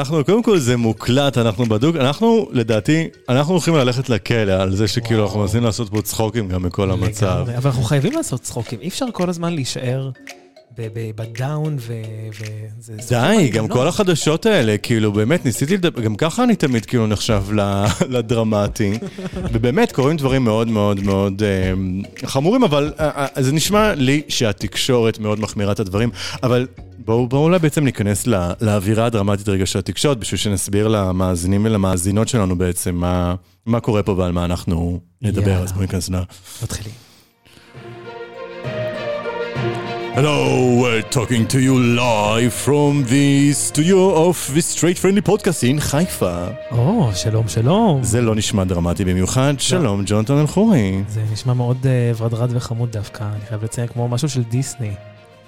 אנחנו, קודם כל זה מוקלט, אנחנו בדוק, אנחנו, לדעתי, אנחנו הולכים ללכת לכלא על זה שכאילו אנחנו מנסים לעשות פה צחוקים גם מכל המצב. אבל אנחנו חייבים לעשות צחוקים, אי אפשר כל הזמן להישאר בדאון. וזה- זה די, גם. כל החדשות האלה, כאילו, באמת, ניסיתי לדבר, גם ככה אני תמיד כאילו נחשב לדרמטי. ובאמת, קורים דברים מאוד מאוד מאוד אה, חמורים, אבל אה, אה, זה נשמע לי שהתקשורת מאוד מחמירה את הדברים, אבל בואו אולי בעצם ניכנס לאווירה הדרמטית רגע של התקשורת, בשביל שנסביר למאזינים ולמאזינות שלנו בעצם מה, מה קורה פה ועל מה אנחנו נדבר, יאללה. אז בואו ניכנס ל... מתחילים. Hello, we're talking to you live from the studio of the Straight Friendly Podcast in חיפה. או, שלום, שלום. זה לא נשמע דרמטי במיוחד, שלום ג'ונתן אלחורי. זה נשמע מאוד אה, ורדרד וחמוד דווקא, אני חייב לציין כמו משהו של דיסני.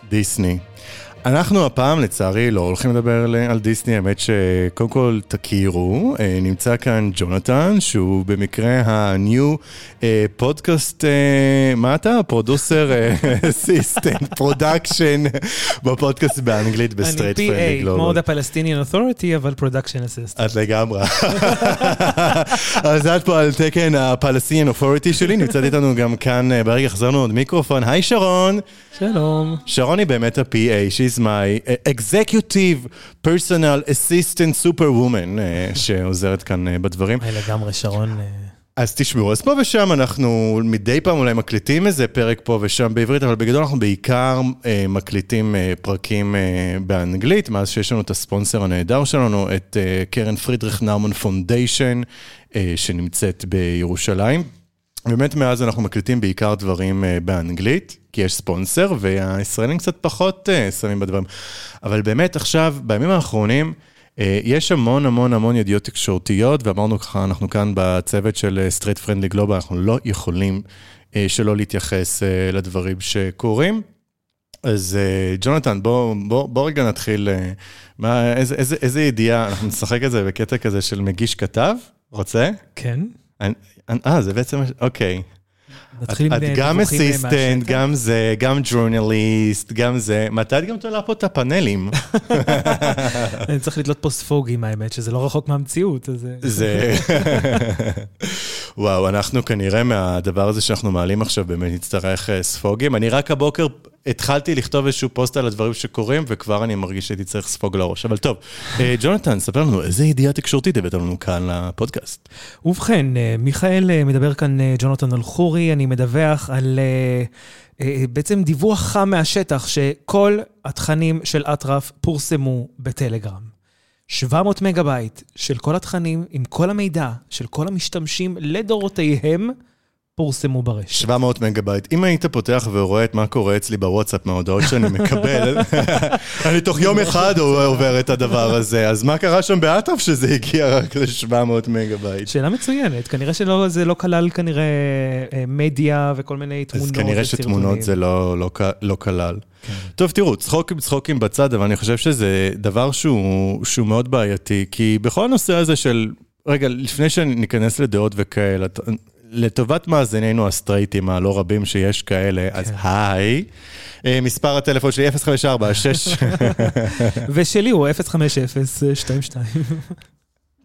דיסני. אנחנו הפעם לצערי לא הולכים לדבר על- דיסני, האמת שקודם כל תכירו, אה, נמצא כאן ג'ונתן, שהוא במקרה ה-new אה, פודקאסט, אה, מה אתה? producer assistant, production בפודקאסט באנגלית ב Straight Friendly PA, Global. כמו The Palestinian Authority, אבל Production Assistant. את לגמרי. אז את פה על תקן ה Palestinian Authority שלי, נמצאת איתנו גם כאן, אה, ברגע חזרנו עוד מיקרופון. היי שרון. שלום. שרון היא באמת ה-PA, she's my uh, executive personal assistant superwoman, אה, שעוזרת כאן אה, בדברים. לגמרי, שרון. אה, אז תשמעו, אז פה ושם אנחנו מדי פעם אולי מקליטים איזה פרק פה ושם בעברית, אבל בגדול אנחנו בעיקר אה, מקליטים אה, פרקים אה, באנגלית, מאז שיש לנו את הספונסר הנהדר שלנו, את אה, קרן פרידריך נאומן פונדיישן, אה, שנמצאת בירושלים. באמת מאז אנחנו מקליטים בעיקר דברים אה, באנגלית, כי יש ספונסר, והישראלים קצת פחות אה, שמים בדברים. אבל באמת עכשיו, בימים האחרונים, אה, יש המון המון המון ידיעות תקשורתיות, ואמרנו ככה, אנחנו כאן בצוות של Straight Friendly Global, אנחנו לא יכולים שלא להתייחס לדברים שקורים. אז ג'ונתן, בוא, בוא, בוא רגע נתחיל, מה, איזה, איזה, איזה ידיעה, אנחנו נשחק את זה בקטע כזה של מגיש כתב, רוצה? כן. אה, זה בעצם, אוקיי. נתחיל עם את אה, גם אסיסטנט. גם זה, גם ג'ורנליסט, גם זה. מתי את גם תולה פה את הפאנלים? אני צריך לתלות פה ספוגים, האמת, שזה לא רחוק מהמציאות, אז... זה... וואו, אנחנו כנראה מהדבר הזה שאנחנו מעלים עכשיו באמת נצטרך אה, ספוגים. אני רק הבוקר התחלתי לכתוב איזשהו פוסט על הדברים שקורים, וכבר אני מרגיש שהייתי צריך ספוג לראש. אבל טוב, אה, ג'ונתן, ספר לנו, איזה ידיעה תקשורתית הבאת לנו כאן לפודקאסט? ובכן, אה, מיכאל אה, מדבר כאן ג'ונתן אלחורי, אני מדווח על בעצם דיווח חם מהשטח, שכל התכנים של אטרף פורסמו בטלגרם. 700 מגה בייט של כל התכנים, עם כל המידע של כל המשתמשים לדורותיהם, פורסמו ברשת. 700 מגה בייט. אם היית פותח ורואה את מה קורה אצלי בוואטסאפ מההודעות שאני מקבל, אני תוך יום אחד עובר את הדבר הזה, אז מה קרה שם באטרף שזה הגיע רק ל-700 מגה בייט? שאלה מצוינת, כנראה שזה לא כלל כנראה אה, מדיה וכל מיני תמונות אז כנראה וסרטונים. שתמונות זה לא, לא, לא כלל. טוב, תראו, צחוקים צחוקים בצד, אבל אני חושב שזה דבר שהוא, שהוא מאוד בעייתי, כי בכל הנושא הזה של, רגע, לפני שניכנס לדעות וכאלה, לטובת מאזיננו הסטרייטים הלא רבים שיש כאלה, אז היי, אה, מספר הטלפון שלי 054 6 ושלי הוא 05022.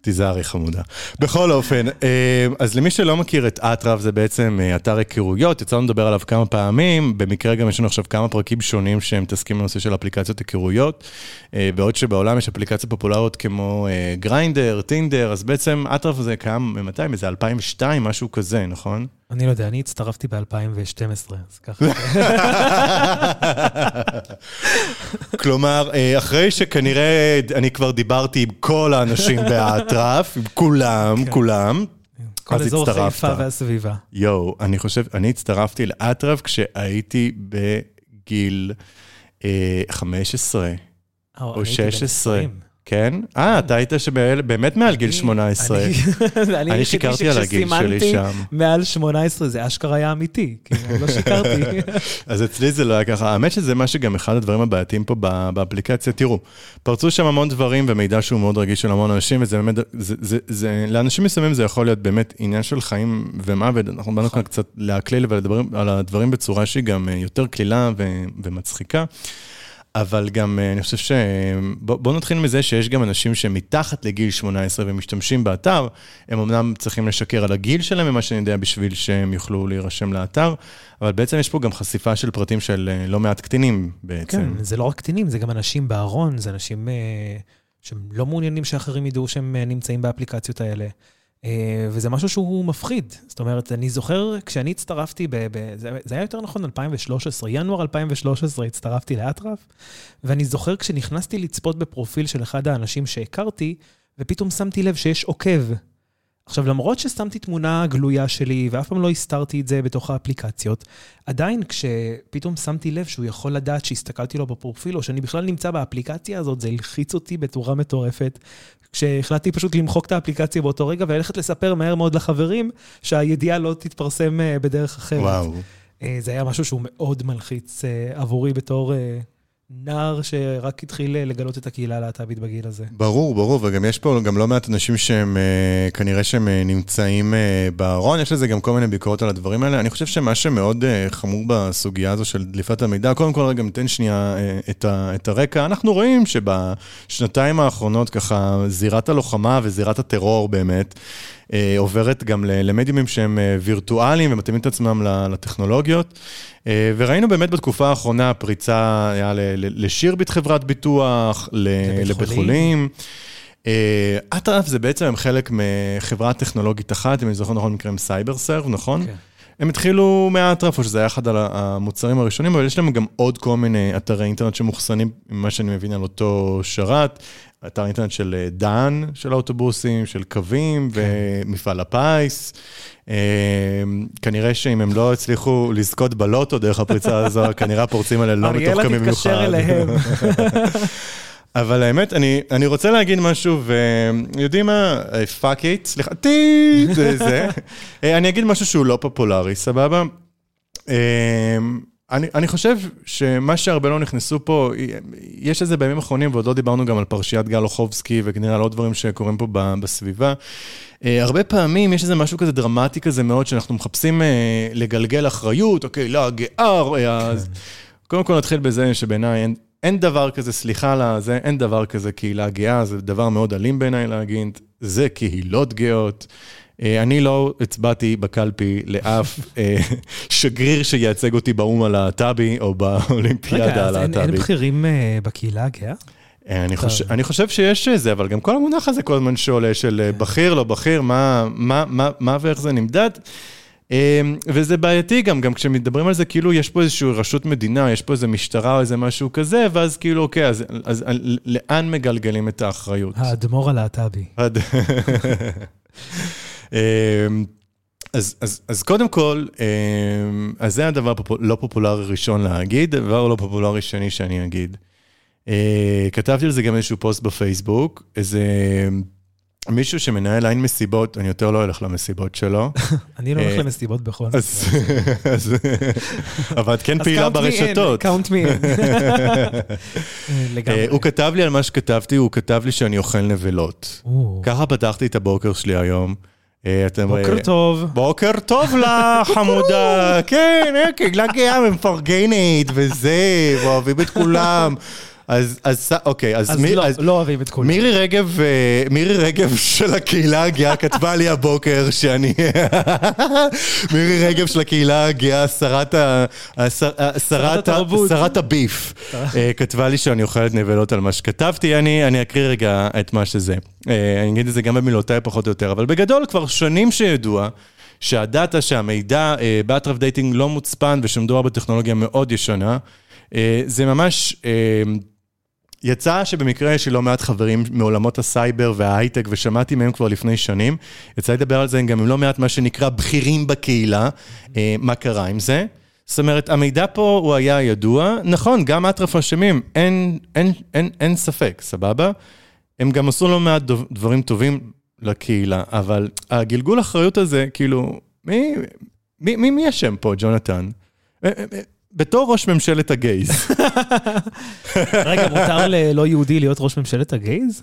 תיזהרי חמודה. בכל אופן, אה, אז למי שלא מכיר את אטרף, זה בעצם אה, אתר היכרויות, יצא לנו לדבר עליו כמה פעמים, במקרה גם יש לנו עכשיו כמה פרקים שונים שהם מתעסקים בנושא של אפליקציות היכרויות, אה, בעוד שבעולם יש אפליקציות פופולריות כמו גריינדר, טינדר, אז בעצם אטרף הזה קיים, מתי? איזה 2002, משהו כזה, נכון? אני לא יודע, אני הצטרפתי ב-2012, אז ככה. כלומר, אה, אחרי שכנראה אני כבר דיברתי עם כל האנשים באטרף, עם כולם, כולם, כל אז אזור הצטרפת. חיפה והסביבה. יואו, אני חושב, אני הצטרפתי לאטרף כשהייתי בגיל אה, 15 או אני הייתי בן 16. 20. כן? אה, אתה היית שבאמת מעל גיל אני- 18. אני- שיקרתי על הגיל שלי שם. מעל 18, זה אשכרה היה אמיתי, כאילו, לא שיקרתי. אז אצלי זה לא היה ככה. האמת שזה מה שגם אחד הדברים הבעייתיים פה באפליקציה. תראו, פרצו שם המון דברים ומידע שהוא מאוד רגיש של המון אנשים, וזה באמת, לאנשים מסוימים זה יכול להיות באמת עניין של חיים ומוות. אנחנו באנו כאן קצת להקליל ולדבר על הדברים בצורה שהיא גם אה, יותר קלילה ומצחיקה. אבל גם אני חושב ש... בוא, בוא נתחיל מזה שיש גם אנשים שמתחת לגיל 18 ומשתמשים באתר, הם אמנם צריכים לשקר על הגיל שלהם, ממה שאני יודע, בשביל שהם יוכלו להירשם לאתר, אבל בעצם יש פה גם חשיפה של פרטים של לא מעט קטינים בעצם. כן, זה לא רק קטינים, זה גם אנשים בארון, זה אנשים... שהם לא מעוניינים שאחרים ידעו שהם אה, נמצאים באפליקציות האלה. אה, וזה משהו שהוא מפחיד. זאת אומרת, אני זוכר כשאני הצטרפתי, ב, ב, זה, זה היה יותר נכון 2013, ינואר 2013 הצטרפתי לאטרף, ואני זוכר כשנכנסתי לצפות בפרופיל של אחד האנשים שהכרתי, ופתאום שמתי לב שיש עוקב עכשיו, למרות ששמתי תמונה גלויה שלי, ואף פעם לא הסתרתי את זה בתוך האפליקציות, עדיין כשפתאום שמתי לב שהוא יכול לדעת שהסתכלתי לו בפרופיל, או שאני בכלל נמצא באפליקציה הזאת, זה הלחיץ אותי בצורה מטורפת. כשהחלטתי פשוט למחוק את האפליקציה באותו רגע וללכת לספר מהר מאוד לחברים שהידיעה לא תתפרסם אה, בדרך אחרת. וואו. אה, זה היה משהו שהוא מאוד מלחיץ אה, עבורי בתור נער שרק התחיל אה, לגלות את הקהילה הלהט"בית בגיל הזה. ברור, ברור, וגם יש פה גם לא מעט אנשים שהם, אה, כנראה שהם אה, נמצאים בארון, יש לזה גם כל מיני ביקורות על הדברים האלה. אני חושב שמה שמאוד חמור בסוגיה הזו של דליפת המידע, קודם כל רגע ניתן שנייה את, ה, את הרקע. אנחנו רואים שבשנתיים האחרונות ככה זירת הלוחמה וזירת הטרור באמת, עוברת גם למדיומים שהם וירטואליים ומתאימים את עצמם לטכנולוגיות. וראינו באמת בתקופה האחרונה פריצה היה לשירביט חברת ביטוח, לבית חולים. אטרף זה בעצם חלק מחברה טכנולוגית אחת, אם אני זוכר נכון, נקראים סייבר סרב, נכון? כן. הם התחילו מאטרף, או שזה היה אחד המוצרים הראשונים, אבל יש להם גם עוד כל מיני אתרי אינטרנט שמאוחסנים, ממה שאני מבין, על אותו שרת. אתר אינטרנט של אה, דן, של האוטובוסים, של קווים, כן. ומפעל הפיס. אה, כנראה שאם הם לא הצליחו לזכות בלוטו דרך הפריצה הזו, כנראה הפורצים האלה לא מתוחכמים במיוחד. אריאלה תתקשר אליהם. אבל האמת, אני, אני רוצה להגיד משהו, ויודעים מה? fuck it, סליחה, טיט, זה. אה, אני אגיד משהו שהוא לא פופולרי, סבבה? אני, אני חושב שמה שהרבה לא נכנסו פה, יש איזה בימים האחרונים, ועוד לא דיברנו גם על פרשיית גל אוחובסקי, וכנראה על עוד דברים שקורים פה בסביבה. אה, הרבה פעמים יש איזה משהו כזה דרמטי כזה מאוד, שאנחנו מחפשים אה, לגלגל אחריות, אוקיי, לא, הגאה, אה, אז... קודם כל נתחיל בזה שבעיניי אין, אין דבר כזה, סליחה על זה, אין דבר כזה קהילה גאה, זה דבר מאוד אלים בעיניי להגיד, זה קהילות גאות. אה, אני לא הצבעתי בקלפי לאף אה, שגריר שייצג אותי באו"ם הלהט"בי או באולימפיאדה הלהט"בית. רגע, אז אין בכירים אה, בקהילה הגאה? אני חושב, אני חושב שיש זה, אבל גם כל המונח הזה כל הזמן שעולה של כן. בכיר, לא בכיר, מה, מה, מה, מה ואיך זה נמדד. וזה בעייתי גם, גם כשמדברים על זה, כאילו יש פה איזושהי רשות מדינה, יש פה איזה משטרה או איזה משהו כזה, ואז כאילו, אוקיי, אז, אז לאן מגלגלים את האחריות? האדמו"ר הלהט"בי. אמ, אז, אז, אז קודם כל, אמ, אז זה הדבר פופול, לא פופולרי ראשון להגיד, דבר לא פופולרי שני שאני אגיד. אה, כתבתי על זה גם איזשהו פוסט בפייסבוק, איזה מישהו שמנהל ליין מסיבות, אני יותר לא אלך למסיבות שלו. אני לא הולך אה, למסיבות בכל מקרה. אבל את כן פעילה ברשתות. Count me in. הוא כתב לי על מה שכתבתי, הוא כתב לי שאני אוכל נבלות. ככה פתחתי את הבוקר שלי היום. אה, אתם... בוקר טוב. בוקר טוב לך, חמודה. כן, קהילה גאה ומפרגנת וזה, ואוהבים את כולם. אז, אז, אוקיי, אז, אז מי, לא, אז לא אוהבים את כולם. מירי רגב, אה, מירי רגב של הקהילה הגאה כתבה לי הבוקר שאני... מירי רגב של הקהילה הגאה, שרת, ה, שר, שרת, שרת הביף, אה, כתבה לי שאני אוכלת נבלות על מה שכתבתי, אני, אני אקריא רגע את מה שזה. אה, אני אגיד את זה גם במילותיי פחות או יותר, אבל בגדול כבר שנים שידוע. שה data, שהמידע באטרף דייטינג לא מוצפן ושמדובר בטכנולוגיה מאוד ישנה, זה ממש יצא שבמקרה יש לי לא מעט חברים מעולמות הסייבר וההייטק, ושמעתי מהם כבר לפני שנים. יצא לדבר על זה גם עם לא מעט מה שנקרא בכירים בקהילה, אה, מה קרה עם זה. זאת אומרת, המידע פה הוא היה ידוע. נכון, גם אטרף אשמים, אין, אין, אין, אין ספק, סבבה? הם גם עשו לא מעט דברים טובים לקהילה, אבל הגלגול אחריות הזה, כאילו, מי, אשם פה, ג'ונתן? אה, אה, בתור ראש ממשלת הגייז. רגע, מותר ללא יהודי להיות ראש ממשלת הגייז?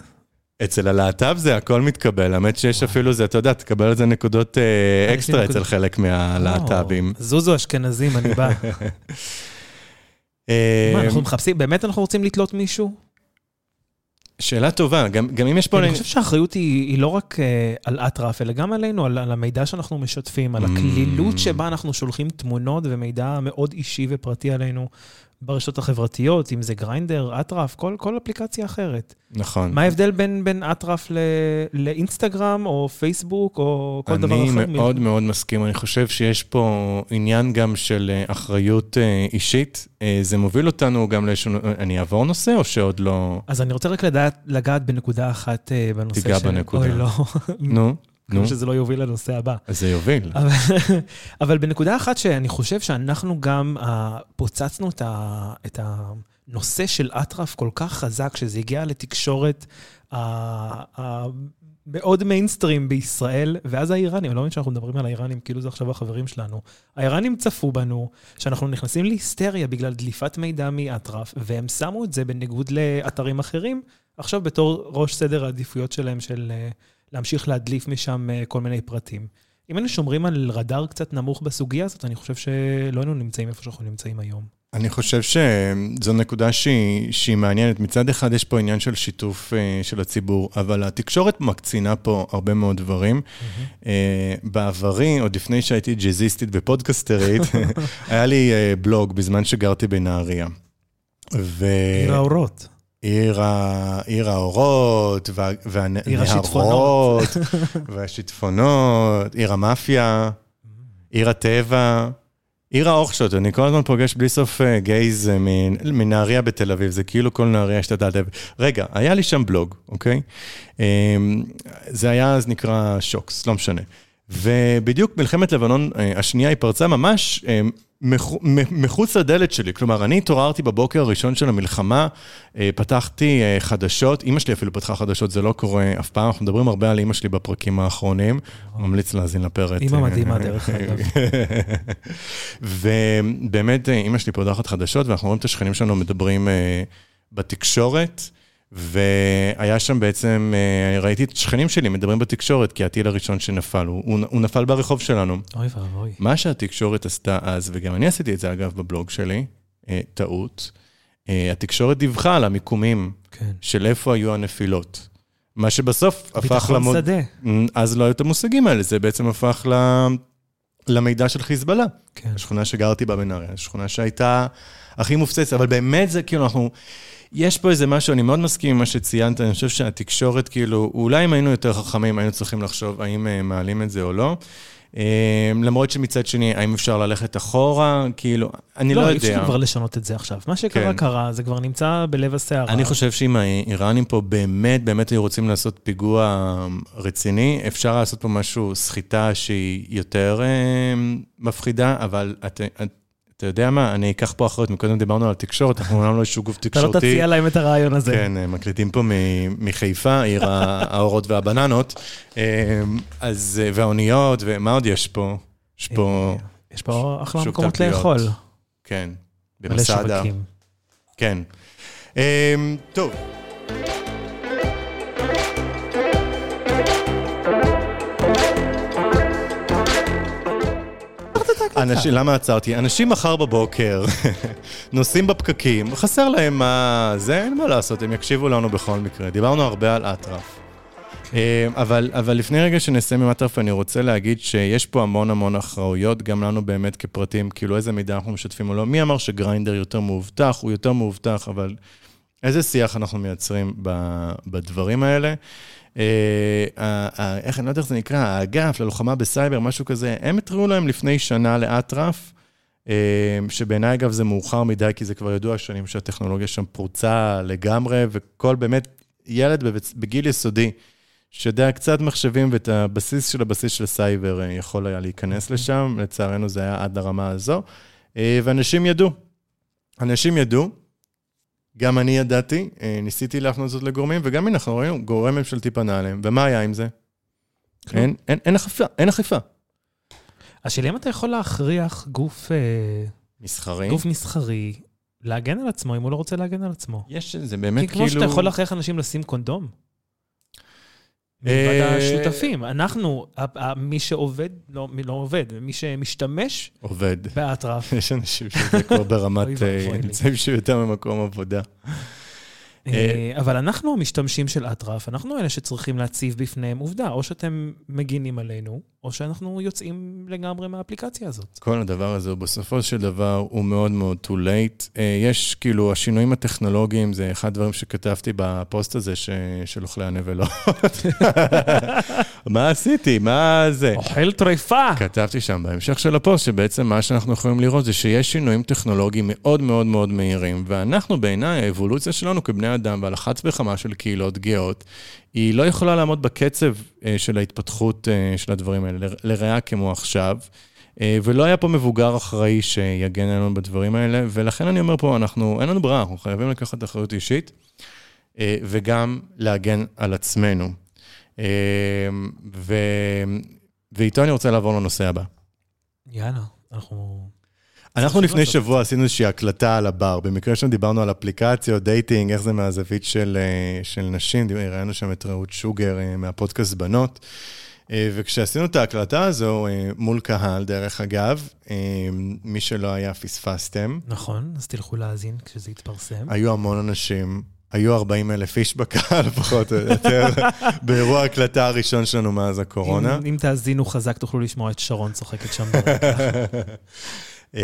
אצל הלהט"ב זה הכל מתקבל, האמת שיש אפילו זה, אתה יודע, תקבל על זה נקודות אה, אקסטרה אצל חלק מהלהט"בים. זוזו אשכנזים, אני בא. מה, אה, אנחנו מחפשים, באמת אנחנו רוצים לתלות מישהו? שאלה טובה, גם גם אם יש פה... אני חושב שהאחריות היא היא לא רק אה, על אטרף, אלא גם עלינו, על על המידע שאנחנו משתפים, על Mm. הקלילות שבה אנחנו שולחים תמונות ומידע מאוד אישי ופרטי עלינו ברשתות החברתיות, אם זה גריינדר, אטרף, כל כל אפליקציה אחרת. נכון. מה ההבדל בין בין אטרף ל- לאינסטגרם או פייסבוק או כל דבר אחר? אני מאוד מאוד מסכים, אני חושב שיש פה עניין גם של אה, אחריות אה, אישית. אה, זה מוביל אותנו גם לאיזשהו... אני אעבור נושא או שעוד לא... אז אני רוצה רק לדעת, לגעת בנקודה אחת בנושא תיגע של... בנקודה. אוי, לא. נו, נו, כמו שזה לא יוביל לנושא הבא. זה יוביל. אבל, אבל בנקודה אחת שאני חושב שאנחנו גם uh, פוצצנו את, ה, את הנושא של אטרף כל כך חזק, שזה הגיע לתקשורת uh, uh, מאוד מיינסטרים בישראל, ואז האיראנים, אני לא מבין שאנחנו מדברים על האיראנים, כאילו זה עכשיו החברים שלנו. האיראנים צפו בנו, שאנחנו נכנסים להיסטריה בגלל דליפת מידע מאטרף, והם שמו את זה בניגוד לאתרים אחרים, עכשיו בתור ראש סדר העדיפויות שלהם של uh, להמשיך להדליף משם uh, כל מיני פרטים. אם היינו שומרים על רדאר קצת נמוך בסוגיה הזאת, אני חושב שלא היינו נמצאים איפה שאנחנו נמצאים היום. אני חושב שזו נקודה שהיא, שהיא מעניינת. מצד אחד יש פה עניין של שיתוף uh, של הציבור, אבל התקשורת מקצינה פה הרבה מאוד דברים. Uh, בעברי, עוד לפני שהייתי ג'אזיסטית ופודקסטרית, היה לי uh, בלוג בזמן שגרתי בנהריה. ו... עיר האורות. עיר, ה... עיר האורות, וה... עיר והנהרות, והשיטפונות, עיר המאפיה, עיר הטבע, עיר האוכשות. אני כל הזמן פוגש בלי סוף אה, גייז אה, מנהריה בתל אביב, זה כאילו כל נהריה אביב. רגע, היה לי שם בלוג, אוקיי? אה, זה היה אז נקרא שוקס, לא משנה. ובדיוק מלחמת לבנון אה, השנייה היא פרצה ממש אה, מחוץ לדלת שלי. כלומר, אני התעוררתי בבוקר הראשון של המלחמה, אה, פתחתי חדשות, אימא שלי אפילו פתחה חדשות, זה לא קורה אף פעם, אנחנו מדברים הרבה על אימא שלי בפרקים האחרונים, ממליץ להאזין לפרק. אימא מדהימה, דרך אגב. ובאמת, אימא שלי פותחת חדשות, ואנחנו רואים את השכנים שלנו מדברים בתקשורת, והיה שם בעצם, אה, ראיתי את השכנים שלי מדברים בתקשורת, כי הטיל הראשון שנפל, הוא, הוא, הוא נפל ברחוב שלנו. אוי ואבוי. מה שהתקשורת עשתה אז, וגם אני עשיתי את זה אגב בבלוג שלי, אה, טעות, אה, התקשורת דיווחה על המיקומים כן. של איפה היו הנפילות. מה שבסוף הפך ביטחון למוד... שדה. אז לא היו את המושגים האלה, זה בעצם הפך ל... למידע של חיזבאללה. כן. השכונה שגרתי בה בנהריה, השכונה שהייתה הכי מופצצת, אבל באמת זה כאילו, אנחנו... יש פה איזה משהו, אני מאוד מסכים עם מה שציינת, אני חושב שהתקשורת, כאילו, אולי אם היינו יותר חכמים, היינו צריכים לחשוב האם אה, מעלים את זה או לא. אה, למרות שמצד שני, האם אפשר ללכת אחורה? כאילו, אני לא, לא, אי יודע. אפשר כבר לשנות את זה עכשיו. מה שקרה, כן. קרה, זה כבר נמצא בלב הסערה. אני חושב שאם האיראנים פה באמת, באמת היו רוצים לעשות פיגוע רציני, אפשר לעשות פה משהו, סחיטה שהיא יותר אה, מפחידה, אבל אתה, אתה יודע מה, אני אקח פה אחריות, מקודם דיברנו על תקשורת, אנחנו אומנם לא איזשהו גוף אתה לא תקשורתי. תציע להם את הרעיון הזה. כן, אה, מקליטים פה מחיפה, עיר האורות והבננות. אה, אז, אה, והאוניות, ומה עוד יש פה? יש פה, יש פה אחלה מקומות. לאכול. כן, במסעדה. כן. טוב. אנשים, למה עצרתי? אנשים מחר בבוקר נוסעים בפקקים, חסר להם מה זה, אין מה לעשות, הם יקשיבו לנו בכל מקרה. דיברנו הרבה על אטרף. אה, אבל, אבל לפני רגע שנסיים עם אטרף, אני רוצה להגיד שיש פה המון המון הכרעויות, גם לנו באמת כפרטים, כאילו איזה מידע אנחנו משתפים או לא. מי אמר שגריינדר יותר מאובטח? הוא יותר מאובטח, אבל איזה שיח אנחנו מייצרים ב- בדברים האלה? אה, ה- ה- איך, אני לא יודע איך זה נקרא, האגף ללוחמה בסייבר, משהו כזה, הם התריעו להם לפני שנה לאטרף, אה, שבעיניי אגב זה מאוחר מדי, כי זה כבר ידוע שנים שהטכנולוגיה שם פרוצה לגמרי, וכל באמת ילד בגיל יסודי, שיודע קצת מחשבים ואת הבסיס של הבסיס של סייבר אה, יכול היה להיכנס לשם, לצערנו זה היה עד לרמה הזו, אה, ואנשים ידעו. אנשים ידעו, גם אני ידעתי, אה, ניסיתי להפנות זאת לגורמים, וגם הנה, אנחנו ראינו, גורם ממשלתי פנה אליהם, ומה היה עם זה? אין, אין, אין אכיפה, אין אכיפה. השאלה אם אתה יכול להכריח גוף, אה, מסחרי. גוף מסחרי להגן על עצמו, אם הוא לא רוצה להגן על עצמו. יש, זה כי באמת כמו כאילו... שאתה יכול להכריח אנשים לשים קונדום. מלבד אה, השותפים. אנחנו, מי שעובד, לא מי לא עובד, מי שמשתמש עובד. באטרף. יש אנשים שזה כבר ברמת, אה. נמצאים שיותר ממקום עבודה. אה, אבל אנחנו המשתמשים של אטרף, אנחנו אלה שצריכים להציב בפניהם עובדה, או שאתם מגינים עלינו, או שאנחנו יוצאים לגמרי מהאפליקציה הזאת. כל הדבר הזה, בסופו של דבר, הוא מאוד מאוד too late. אה, יש כאילו, השינויים הטכנולוגיים, זה אחד הדברים שכתבתי בפוסט הזה ש... של אוכלי הנבלות. מה עשיתי? מה זה? אוכל טריפה! כתבתי שם בהמשך של הפוסט, שבעצם מה שאנחנו יכולים לראות זה שיש שינויים טכנולוגיים מאוד מאוד מאוד מהירים, ואנחנו בעיניי, האבולוציה שלנו כבני אדם, ועל אחת וכמה של קהילות גאות, היא לא יכולה לעמוד בקצב אה, של ההתפתחות אה, של הדברים האלה, ל- לרעה כמו עכשיו. אה, ולא היה פה מבוגר אחראי שיגן עלינו בדברים האלה, ולכן אני אומר פה, אנחנו, אין לנו ברירה, אנחנו חייבים לקחת אחריות אישית, וגם להגן על עצמנו. ו... ואיתו אני רוצה לעבור לנושא הבא. יאללה, אנחנו... אנחנו לפני. שבוע עשינו איזושהי הקלטה על הבר. במקרה שם דיברנו על אפליקציות, dating, איך זה מהזווית של, אה, של נשים. ראינו שם את רעות שוגר אה, מהפודקאסט בנות. אה, וכשעשינו את ההקלטה הזו מול קהל, דרך אגב, מי שלא היה, פספסתם. נכון, אז תלכו להאזין כשזה יתפרסם. היו המון אנשים, היו 40 אלף איש בקהל, פחות או יותר, באירוע ההקלטה הראשון שלנו מאז הקורונה. אם, אם תאזינו חזק, תוכלו לשמוע את שרון צוחקת שם ברקע. אמ,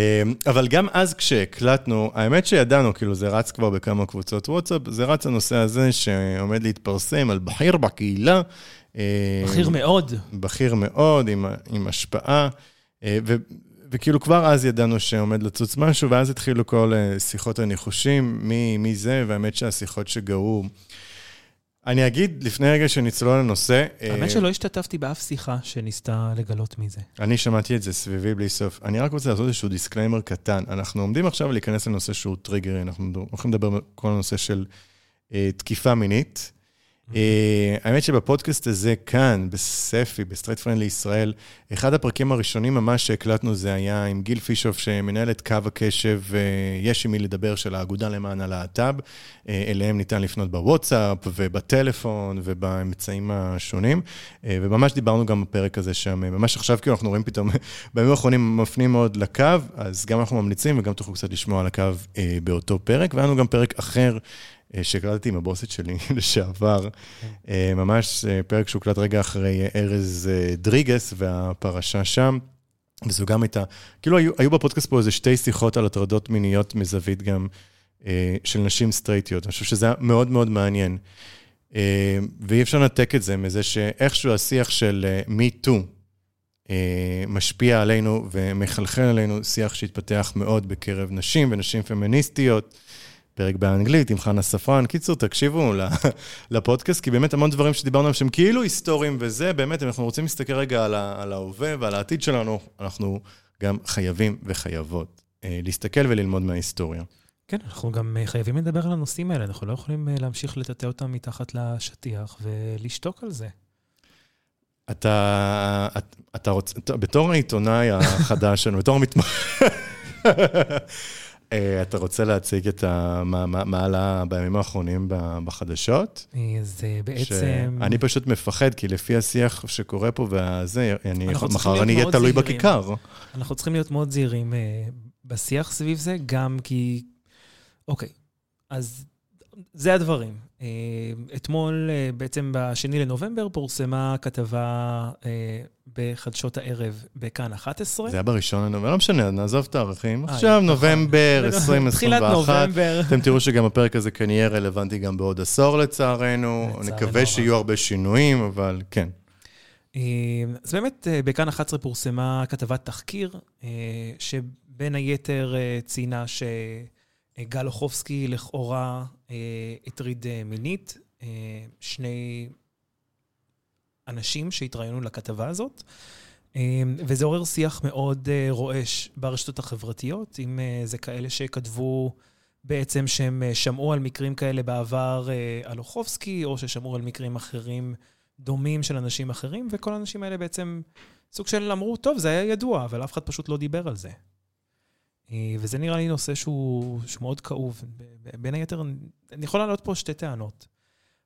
אבל גם אז כשהקלטנו, האמת שידענו, כאילו זה רץ כבר בכמה קבוצות וואטסאפ, זה רץ הנושא הזה שעומד להתפרסם על בכיר בקהילה. אמ, בכיר מאוד. בכיר מאוד, עם, עם השפעה, אה, ו, וכאילו כבר אז ידענו שעומד לצוץ משהו, ואז התחילו כל אה, שיחות הניחושים, מי, מי זה, והאמת שהשיחות שגאו. אני אגיד לפני רגע שנצלול לנושא, אה, האמת שלא השתתפתי באף שיחה שניסתה לגלות מי זה. אני שמעתי את זה סביבי בלי סוף. אני רק רוצה לעשות איזשהו disclaimer קטן. אנחנו עומדים עכשיו להיכנס לנושא שהוא טריגרי, אנחנו הולכים לדבר על כל הנושא של אה, תקיפה מינית. אה, האמת שבפודקאסט הזה כאן, בספי, ב straight friendly ישראל, אחד הפרקים הראשונים ממש שהקלטנו זה היה עם גיל פישוף, שמנהל את קו הקשב אה, יש עם מי לדבר של האגודה למען הלהט"ב. אה, אליהם ניתן לפנות בוואטסאפ ובטלפון ובאמצעים השונים. וממש דיברנו גם בפרק הזה שם, ממש עכשיו כאילו אנחנו רואים פתאום, בימים האחרונים מפנים מאוד לקו, אז גם אנחנו ממליצים וגם תוכלו קצת לשמוע על הקו באותו פרק. והיה לנו גם פרק אחר שהקלטתי עם הבוסית שלי לשעבר, אה, ממש אה, פרק שהוקלט רגע אחרי אה, ארז אה, דריגס והפרשה שם. וזו גם הייתה, כאילו היו, היו בפודקאסט פה איזה שתי שיחות על הטרדות מיניות מזווית גם אה, של נשים סטרייטיות. אני חושב שזה היה מאוד מאוד מעניין. אה, ואי אפשר לנתק את זה מזה שאיכשהו השיח של אה, me too אה, משפיע עלינו ומחלחל עלינו, שיח שהתפתח מאוד בקרב נשים ונשים פמיניסטיות. פרק באנגלית עם חנה ספרן. קיצור, תקשיבו לפודקאסט, כי באמת המון דברים שדיברנו עליהם שהם כאילו היסטוריים וזה, באמת, אם אנחנו רוצים להסתכל רגע על, על ההווה ועל העתיד שלנו, אנחנו גם חייבים וחייבות אה, להסתכל וללמוד מההיסטוריה. כן, אנחנו גם אה, חייבים לדבר על הנושאים האלה, אנחנו לא יכולים אה, להמשיך לטאטא אותם מתחת לשטיח ולשתוק על זה. אתה, אתה, אתה רוצה, בתור העיתונאי החדש שלנו, בתור המתמחה, אתה רוצה להציג את מה, מה, מה עלה בימים האחרונים בחדשות? אז אה, בעצם... שאני פשוט מפחד, כי לפי השיח שקורה פה והזה, אני, מחר אני אהיה תלוי. בכיכר. אנחנו צריכים להיות מאוד זהירים אה, בשיח סביב זה, גם כי... אוקיי, אז זה הדברים. אה, אתמול, אה, בעצם ב-2 לנובמבר, פורסמה כתבה אה, בחדשות הערב בכאן 11. זה היה בראשון לנובמבר, לא משנה, נעזוב תאריכים. אה, עכשיו נכון. נובמבר תחילת 2021. נובמבר. אתם תראו שגם הפרק הזה כנראה יהיה רלוונטי גם בעוד עשור לצערנו. נקווה הרב. שיהיו הרבה שינויים, אבל כן. אז באמת, בכאן 11 פורסמה כתבת תחקיר, שבין היתר ציינה שגל אוחובסקי לכאורה הטריד אה, מינית אה, שני אנשים שהתראיינו לכתבה הזאת, אה, וזה עורר שיח מאוד אה, רועש ברשתות החברתיות, אם אה, זה כאלה שכתבו בעצם שהם אה, שמעו על מקרים כאלה בעבר אה, על אוחובסקי, או ששמעו על מקרים אחרים דומים של אנשים אחרים, וכל האנשים האלה בעצם סוג של אמרו, טוב, זה היה ידוע, אבל אף אחד פשוט לא דיבר על זה. אה, וזה נראה לי נושא שהוא, שהוא מאוד כאוב. בין היתר, אני יכול להעלות פה שתי טענות.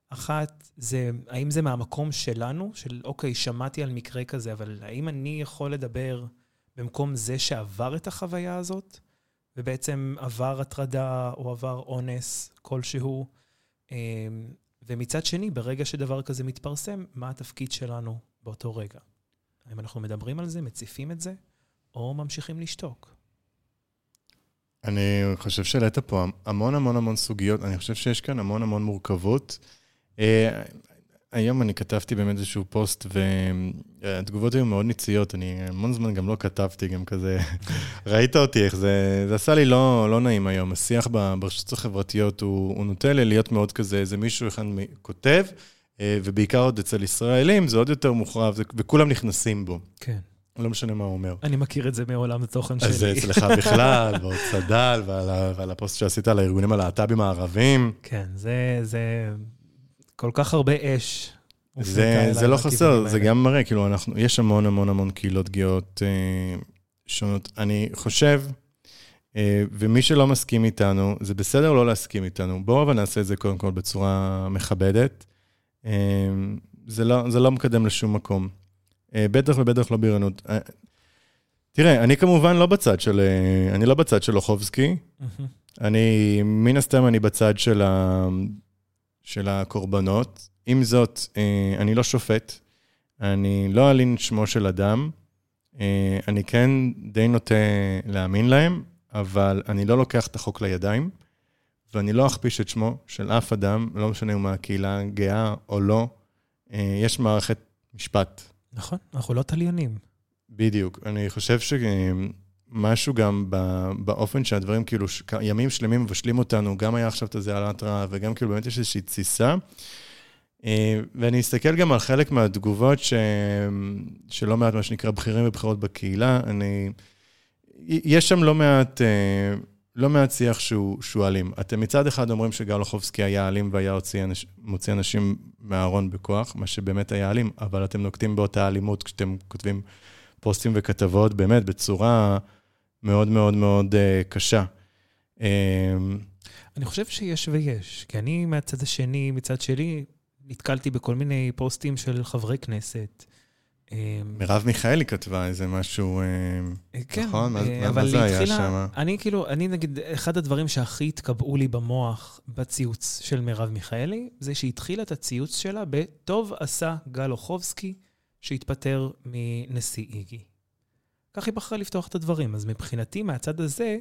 אחת, זה, האם זה מהמקום שלנו, של אוקיי, שמעתי על מקרה כזה, אבל האם אני יכול לדבר במקום זה שעבר את החוויה הזאת, ובעצם עבר הטרדה או עבר אונס כלשהו? אמ, ומצד שני, ברגע שדבר כזה מתפרסם, מה התפקיד שלנו באותו רגע? האם אנחנו מדברים על זה, מציפים את זה, או ממשיכים לשתוק? אני חושב שהעלית פה המון המון המון סוגיות, אני חושב שיש כאן המון המון מורכבות. אה, היום אני כתבתי באמת איזשהו פוסט, והתגובות היו מאוד ניציות, אני המון זמן גם לא כתבתי, גם כזה, ראית אותי איך זה, זה עשה לי לא, לא נעים היום. השיח ברשתות החברתיות הוא, הוא נוטה לי להיות מאוד כזה, איזה מישהו אחד כותב, אה, ובעיקר עוד אצל ישראלים, זה עוד יותר מוחרב, וכולם נכנסים בו. כן. לא משנה מה הוא אומר. אני מכיר את זה מעולם התוכן שלי. אז זה אצלך בכלל, ועוד צד"ל, ועל, ועל הפוסט שעשית על הארגונים הלהט"בים הערבים. כן, זה, זה כל כך הרבה אש. זה, זה לא חסר, זה גם מראה, כאילו, אנחנו, יש המון המון המון קהילות גאות אה, שונות. אני חושב, אה, ומי שלא מסכים איתנו, זה בסדר לא להסכים איתנו. בואו אבל נעשה את זה קודם כל בצורה מכבדת. אה, זה, לא, זה לא מקדם לשום מקום. אה, בטח ובטח לא בריונות. אה, תראה, אני כמובן לא בצד של, אה, אני לא בצד של אוחובסקי. אני, מן הסתם אני בצד של, ה, של הקורבנות. עם זאת, אני לא שופט, אני לא אלין שמו של אדם. אני כן די נוטה להאמין להם, אבל אני לא לוקח את החוק לידיים, ואני לא אכפיש את שמו של אף אדם, לא משנה אם מהקהילה גאה או לא. יש מערכת משפט נכון, אנחנו לא תליינים. בדיוק. אני חושב שמשהו גם באופן שהדברים, כאילו, ימים שלמים מבשלים אותנו, גם היה עכשיו את הזה על ההתראה, וגם כאילו באמת יש איזושהי תסיסה. אה, ואני אסתכל גם על חלק מהתגובות ש... שלא מעט, מה שנקרא, בכירים ובכירות בקהילה. אני... יש שם לא מעט... לא מעט שיח שהוא, שהוא אלים. אתם מצד אחד אומרים שגל אוחובסקי היה אלים והיה אנש, מוציא אנשים מהארון בכוח, מה שבאמת היה אלים, אבל אתם נוקטים באותה אלימות כשאתם כותבים פוסטים וכתבות, באמת, בצורה מאוד מאוד מאוד uh, קשה. Uh, אני חושב שיש ויש, כי אני מהצד השני, מצד שלי, נתקלתי בכל מיני פוסטים של חברי כנסת. אמ, מרב מיכאלי כתבה איזה משהו, אה, כן, נכון? מה, אה, מה זה היה שם? אני כאילו, אני נגיד, אחד הדברים שהכי התקבעו לי במוח בציוץ של מרב מיכאלי, זה שהיא התחילה את הציוץ שלה ב"טוב עשה גל אוחובסקי שהתפטר מנשיא איגי". כך היא בחרה לפתוח את הדברים. אז מבחינתי, מהצד הזה,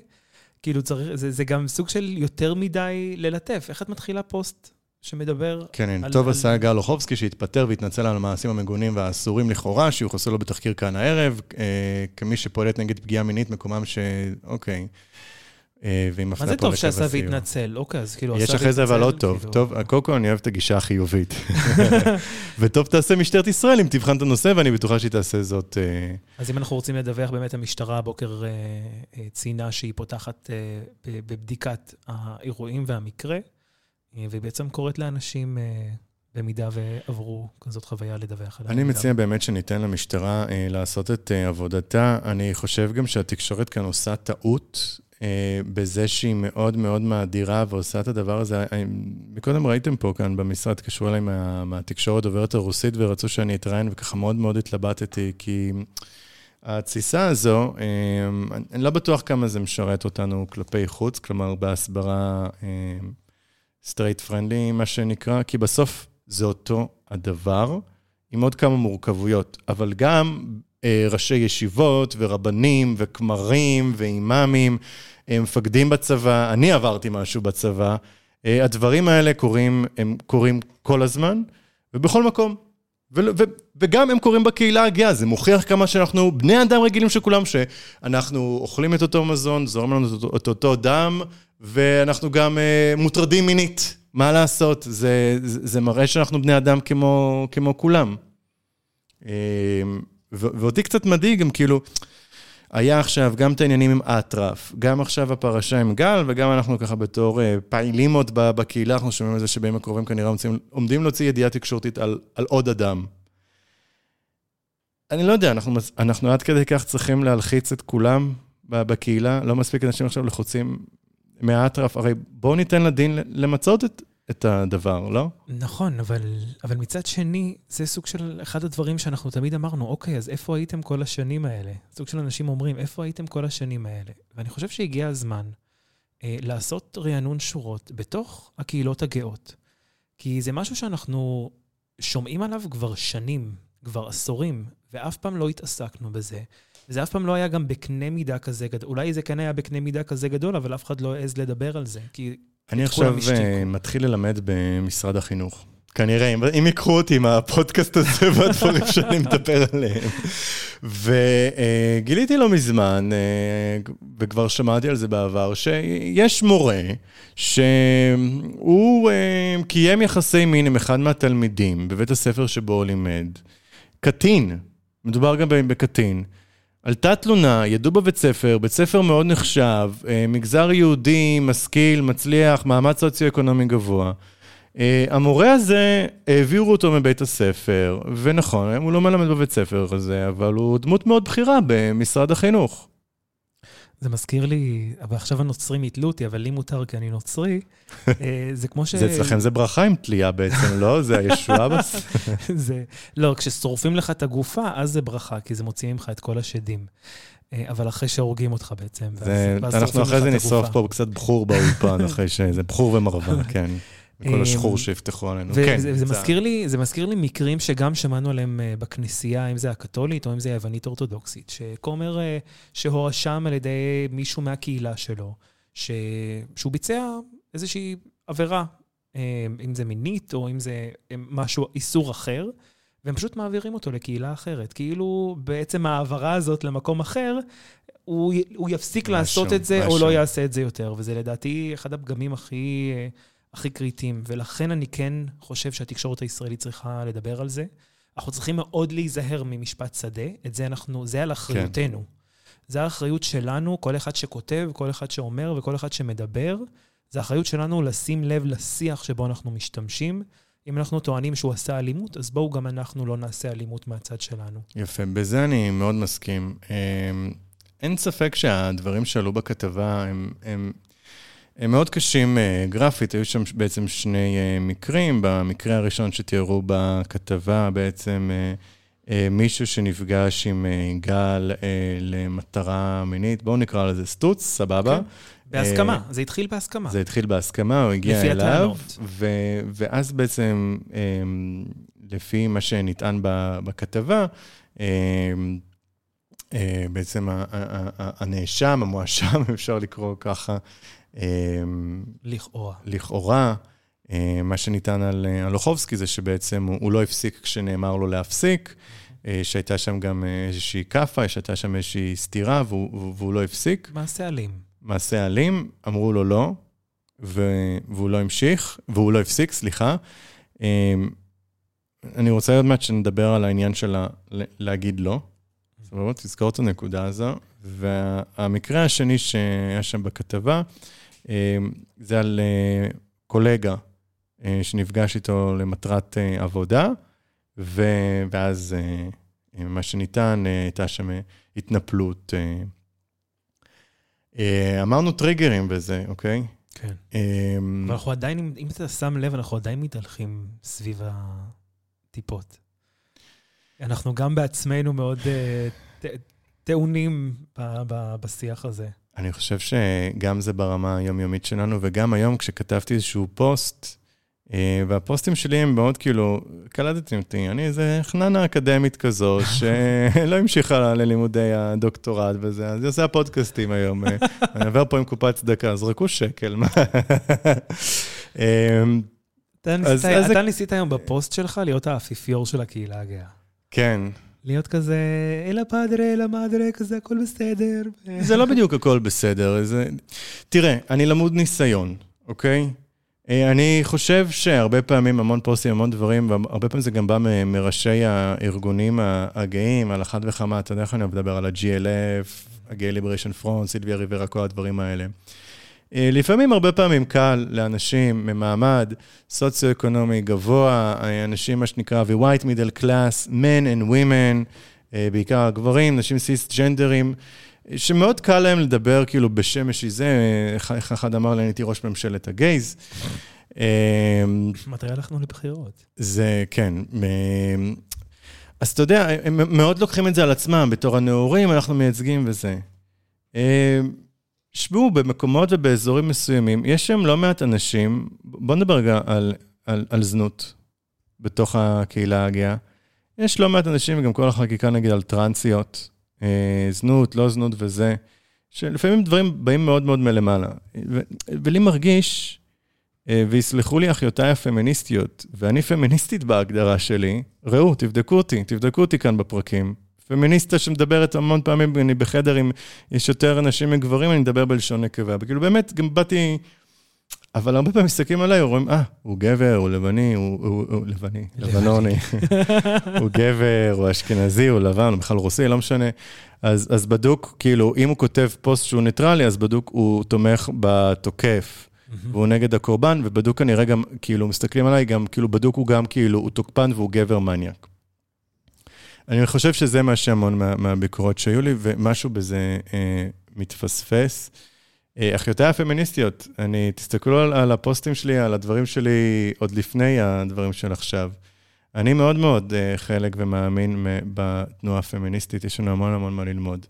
כאילו צריך, זה, זה גם סוג של יותר מדי ללטף. איך את מתחילה פוסט שמדבר כן, על... כן, טוב עשה. גל אוחובסקי שהתפטר והתנצל על המעשים המגונים והאסורים לכאורה, שיוחסו לו בתחקיר כאן הערב, אה, כמי שפועלת נגד פגיעה מינית, מקומם ש... אוקיי. אה, והיא מפנה פה לקו הסיוע. מה זה טוב שעשה והתנצל? אוקיי, אז כאילו יש אחרי זה אבל לא טוב. כאילו... טוב, קודם כל אני אוהב את הגישה החיובית. וטוב תעשה משטרת ישראל אם תבחן את הנושא, ואני בטוחה שהיא תעשה זאת. אה, אז אם אנחנו רוצים לדווח, באמת המשטרה הבוקר אה, ציינה שהיא פותחת בבדיקת האירועים והמקרה. אה, והיא בעצם קוראת לאנשים, אה, במידה ועברו כזאת חוויה, לדווח עליה. אני מציע באמת שניתן למשטרה אה, לעשות את עבודתה. אני חושב גם שהתקשורת כאן עושה טעות בזה שהיא מאוד מאוד מאדירה ועושה את הדבר הזה. מקודם ראיתם פה כאן במשרד, התקשרו אליי מה, מהתקשורת דוברת הרוסית ורצו שאני אתראיין, וככה מאוד מאוד התלבטתי, כי התסיסה הזו, אני לא בטוח כמה זה משרת אותנו כלפי חוץ, כלומר בהסברה straight friendly, מה שנקרא, כי בסוף זה אותו הדבר, עם עוד כמה מורכבויות, אבל גם אה, ראשי ישיבות ורבנים וכמרים ואימאמים, אה, מפקדים בצבא, אני עברתי משהו בצבא, אה, הדברים האלה קורים, הם קורים כל הזמן, ובכל מקום. וגם הם קורים בקהילה הגאה, זה מוכיח כמה שאנחנו בני אדם רגילים של כולם, שאנחנו אוכלים את אותו מזון, זורם לנו את אותו, דם, ואנחנו גם uh, מוטרדים מינית. מה לעשות? זה, זה, זה מראה שאנחנו בני אדם כמו, כמו כולם. Uh, ואותי קצת מדאיג גם כאילו, היה עכשיו גם את העניינים עם אטרף, גם עכשיו הפרשה עם גל, וגם אנחנו ככה בתור uh, פעילים עוד בקהילה, אנחנו שומעים על זה שבימים הקרובים כנראה עומדים, עומדים להוציא ידיעה תקשורתית על, על עוד אדם. אני לא יודע, אנחנו, אנחנו עד כדי כך צריכים להלחיץ את כולם בקהילה, לא מספיק אנשים עכשיו לחוצים מהאטרף, הרי בואו ניתן לדין למצות את, את הדבר, לא? נכון, אבל, אבל מצד שני, זה סוג של אחד הדברים שאנחנו תמיד אמרנו, אוקיי, אז איפה הייתם כל השנים האלה? סוג של אנשים אומרים, איפה הייתם כל השנים האלה? ואני חושב שהגיע הזמן אה, לעשות רענון שורות בתוך הקהילות הגאות. כי זה משהו שאנחנו שומעים עליו כבר שנים, כבר עשורים, ואף פעם לא התעסקנו בזה. וזה אף פעם לא היה גם בקנה מידה כזה גדול. אולי זה כן היה בקנה מידה כזה גדול, אבל אף אחד לא העז לדבר על זה, כי אני עכשיו. אה, מתחיל ללמד במשרד החינוך. כנראה, אם, אם ייקחו אותי עם הפודקאסט הזה והדברים שאני מדבר עליהם. וגיליתי לא מזמן, אה, וכבר שמעתי על זה בעבר, שיש מורה שהוא אה, קיים יחסי מין עם אחד מהתלמידים בבית הספר שבו הוא לימד. קטין, מדובר גם בקטין. עלתה תלונה, ידעו בבית ספר, בית ספר מאוד נחשב, אה, מגזר יהודי, משכיל, מצליח, מעמד סוציו-אקונומי גבוה. אה, המורה הזה, העבירו אותו מבית הספר, ונכון, הוא לא מלמד בבית ספר הזה, אבל הוא דמות מאוד בכירה במשרד החינוך. זה מזכיר לי, אבל עכשיו הנוצרים יתלו אותי, אבל לי מותר כי אני נוצרי. אה, זה כמו ש... זה אצלכם זה ברכה עם תלייה בעצם, לא? זה הישועה בס... זה... לא, כששורפים לך את הגופה, אז זה ברכה, כי זה מוציא ממך את כל השדים. אה, אבל אחרי שהורגים אותך בעצם. ואז- זה, ואז אנחנו שורפים אחרי לך זה את נשרוף הגופה. פה קצת בחור באולפן, אחרי שזה בחור ומרווה, כן. וכל השחור שיפתחו עלינו. כן, זה זה- מזכיר לי, זה מזכיר לי מקרים שגם שמענו עליהם אה, בכנסייה, אם זה הקתולית או אם זה היוונית אורתודוקסית, שכומר אה, שהואשם על ידי מישהו מהקהילה שלו, ש... שהוא ביצע איזושהי עבירה, אה, אם זה מינית או אם זה אה, משהו, איסור אחר, והם פשוט מעבירים אותו לקהילה אחרת. כאילו בעצם ההעברה הזאת למקום אחר, הוא, הוא יפסיק משהו, לעשות את זה או משהו. לא יעשה את זה יותר, וזה לדעתי אחד הפגמים הכי... הכי קריטיים, ולכן אני כן חושב שהתקשורת הישראלית צריכה לדבר על זה. אנחנו צריכים מאוד להיזהר ממשפט שדה, את זה אנחנו, זה על אחריותנו. כן. זה האחריות שלנו, כל אחד שכותב, כל אחד שאומר וכל אחד שמדבר, זה האחריות שלנו לשים לב לשיח שבו אנחנו משתמשים. אם אנחנו טוענים שהוא עשה אלימות, אז בואו גם אנחנו לא נעשה אלימות מהצד שלנו. יפה, בזה אני מאוד מסכים. אמ, אין ספק שהדברים שעלו בכתבה הם, הם, הם מאוד קשים אה, גרפית, היו שם בעצם שני אה, מקרים. במקרה הראשון שתיארו בכתבה, בעצם אה, אה, מישהו שנפגש עם אה, גל אה, למטרה מינית, בואו נקרא לזה סטוץ, סבבה? כן. בהסכמה, זה התחיל בהסכמה. זה התחיל בהסכמה, הוא הגיע לפי אליו. ו- ואז בעצם, לפי מה שנטען בכתבה, אה, בעצם הנאשם, המואשם, אפשר לקרוא ככה, לכאורה. לכאורה, אה, מה שניתן על אה, על לוחובסקי זה שבעצם הוא, הוא לא הפסיק כשנאמר לו להפסיק, אה, שהייתה שם גם אה, איזושהי כאפה, שהייתה שם איזושהי סתירה והוא, והוא לא הפסיק. מעשה אלים. מעשה אלים, אמרו לו לא, והוא לא המשיך, והוא לא הפסיק, סליחה. אמ, אני רוצה עוד מעט שנדבר על העניין של ה- להגיד לא. סבבה, תזכור את הנקודה הזו. והמקרה השני שהיה שם בכתבה, אמ, זה על אה, קולגה אה, שנפגש איתו למטרת אה, עבודה, ואז אה, אה, מה שניתן, אה, הייתה שם אה, התנפלות. אה, אה, אמרנו טריגרים בזה, אוקיי? כן. אה, אבל אנחנו עדיין, אם- אתה שם לב, אנחנו עדיין מתהלכים סביב הטיפות. אנחנו גם בעצמנו מאוד אה, טעונים בשיח הזה. אני חושב שגם זה ברמה היומיומית שלנו, וגם היום כשכתבתי איזשהו פוסט, אה, והפוסטים שלי הם מאוד כאילו, קלטתם אותי, אני איזה חננה אקדמית כזו, שלא המשיכה ללימודי הדוקטורט וזה, אז היא עושה פודקאסטים היום. אה, אני עובר פה עם קופת צדקה, זרקו שקל, מה? אז- אז זה- אתה ניסית היום בפוסט שלך להיות האפיפיור של הקהילה הגאה. כן, להיות כזה, אלה פאדרה, אלה מאדרה, כזה, הכל בסדר. זה לא בדיוק הכל בסדר. זה... תראה, אני למוד ניסיון, אוקיי? אה, אני חושב שהרבה פעמים, המון פוסטים, המון דברים, והרבה פעמים זה גם בא מראשי הארגונים הגאים, על אחת וכמה, אתה יודע איך אני מדבר על ה-GLF, ה-Gay Liberation Front, סילביה ריברה, כל הדברים האלה. אה, לפעמים, הרבה פעמים קל לאנשים ממעמד סוציו-אקונומי גבוה, אה, אנשים, מה שנקרא, ו-white middle class, men and women, אה, בעיקר הגברים, נשים סיסט-ג'נדרים, שמאוד קל להם לדבר כאילו בשם אישי זה, איך אחד אמר לי, אני הייתי ראש ממשלת הגייז. מתי הלכנו לבחירות? זה, כן. אז אתה יודע, הם מאוד לוקחים את זה על עצמם, בתור הנאורים אנחנו מייצגים וזה. שבו, במקומות ובאזורים מסוימים, יש שם לא מעט אנשים, בוא נדבר רגע על, על, על זנות בתוך הקהילה הגאה. יש לא מעט אנשים, וגם כל החקיקה נגיד על טרנסיות, אה, זנות, לא זנות וזה, שלפעמים דברים באים מאוד מאוד מלמעלה. ו, ולי מרגיש, אה, ויסלחו לי אחיותיי הפמיניסטיות, ואני פמיניסטית בהגדרה שלי, ראו, תבדקו אותי, תבדקו אותי כאן בפרקים. פמיניסטה שמדברת המון פעמים, אני בחדר עם, יש יותר נשים מגברים, אני מדבר בלשון נקבה. וכאילו באמת, גם באתי, אבל הרבה פעמים מסתכלים עליי, אומרים, אה, הוא גבר, הוא לבני, הוא, הוא, הוא לבני, לבנוני, הוא גבר, הוא אשכנזי, הוא לבן, הוא בכלל רוסי, לא משנה. אז, אז בדוק, כאילו, אם הוא כותב פוסט שהוא ניטרלי, אז בדוק הוא תומך בתוקף. והוא נגד הקורבן, ובדוק כנראה גם, כאילו, מסתכלים עליי, גם, כאילו, בדוק הוא גם, כאילו, הוא תוקפן והוא גבר מניאק. אני חושב שזה מה שהמון מה, מהביקורות שהיו לי, ומשהו בזה אה, מתפספס. אה, אחיותיי הפמיניסטיות, אני, תסתכלו על, על הפוסטים שלי, על הדברים שלי עוד לפני הדברים של עכשיו. אני מאוד מאוד אה, חלק ומאמין בתנועה הפמיניסטית, יש לנו המון המון מה ללמוד.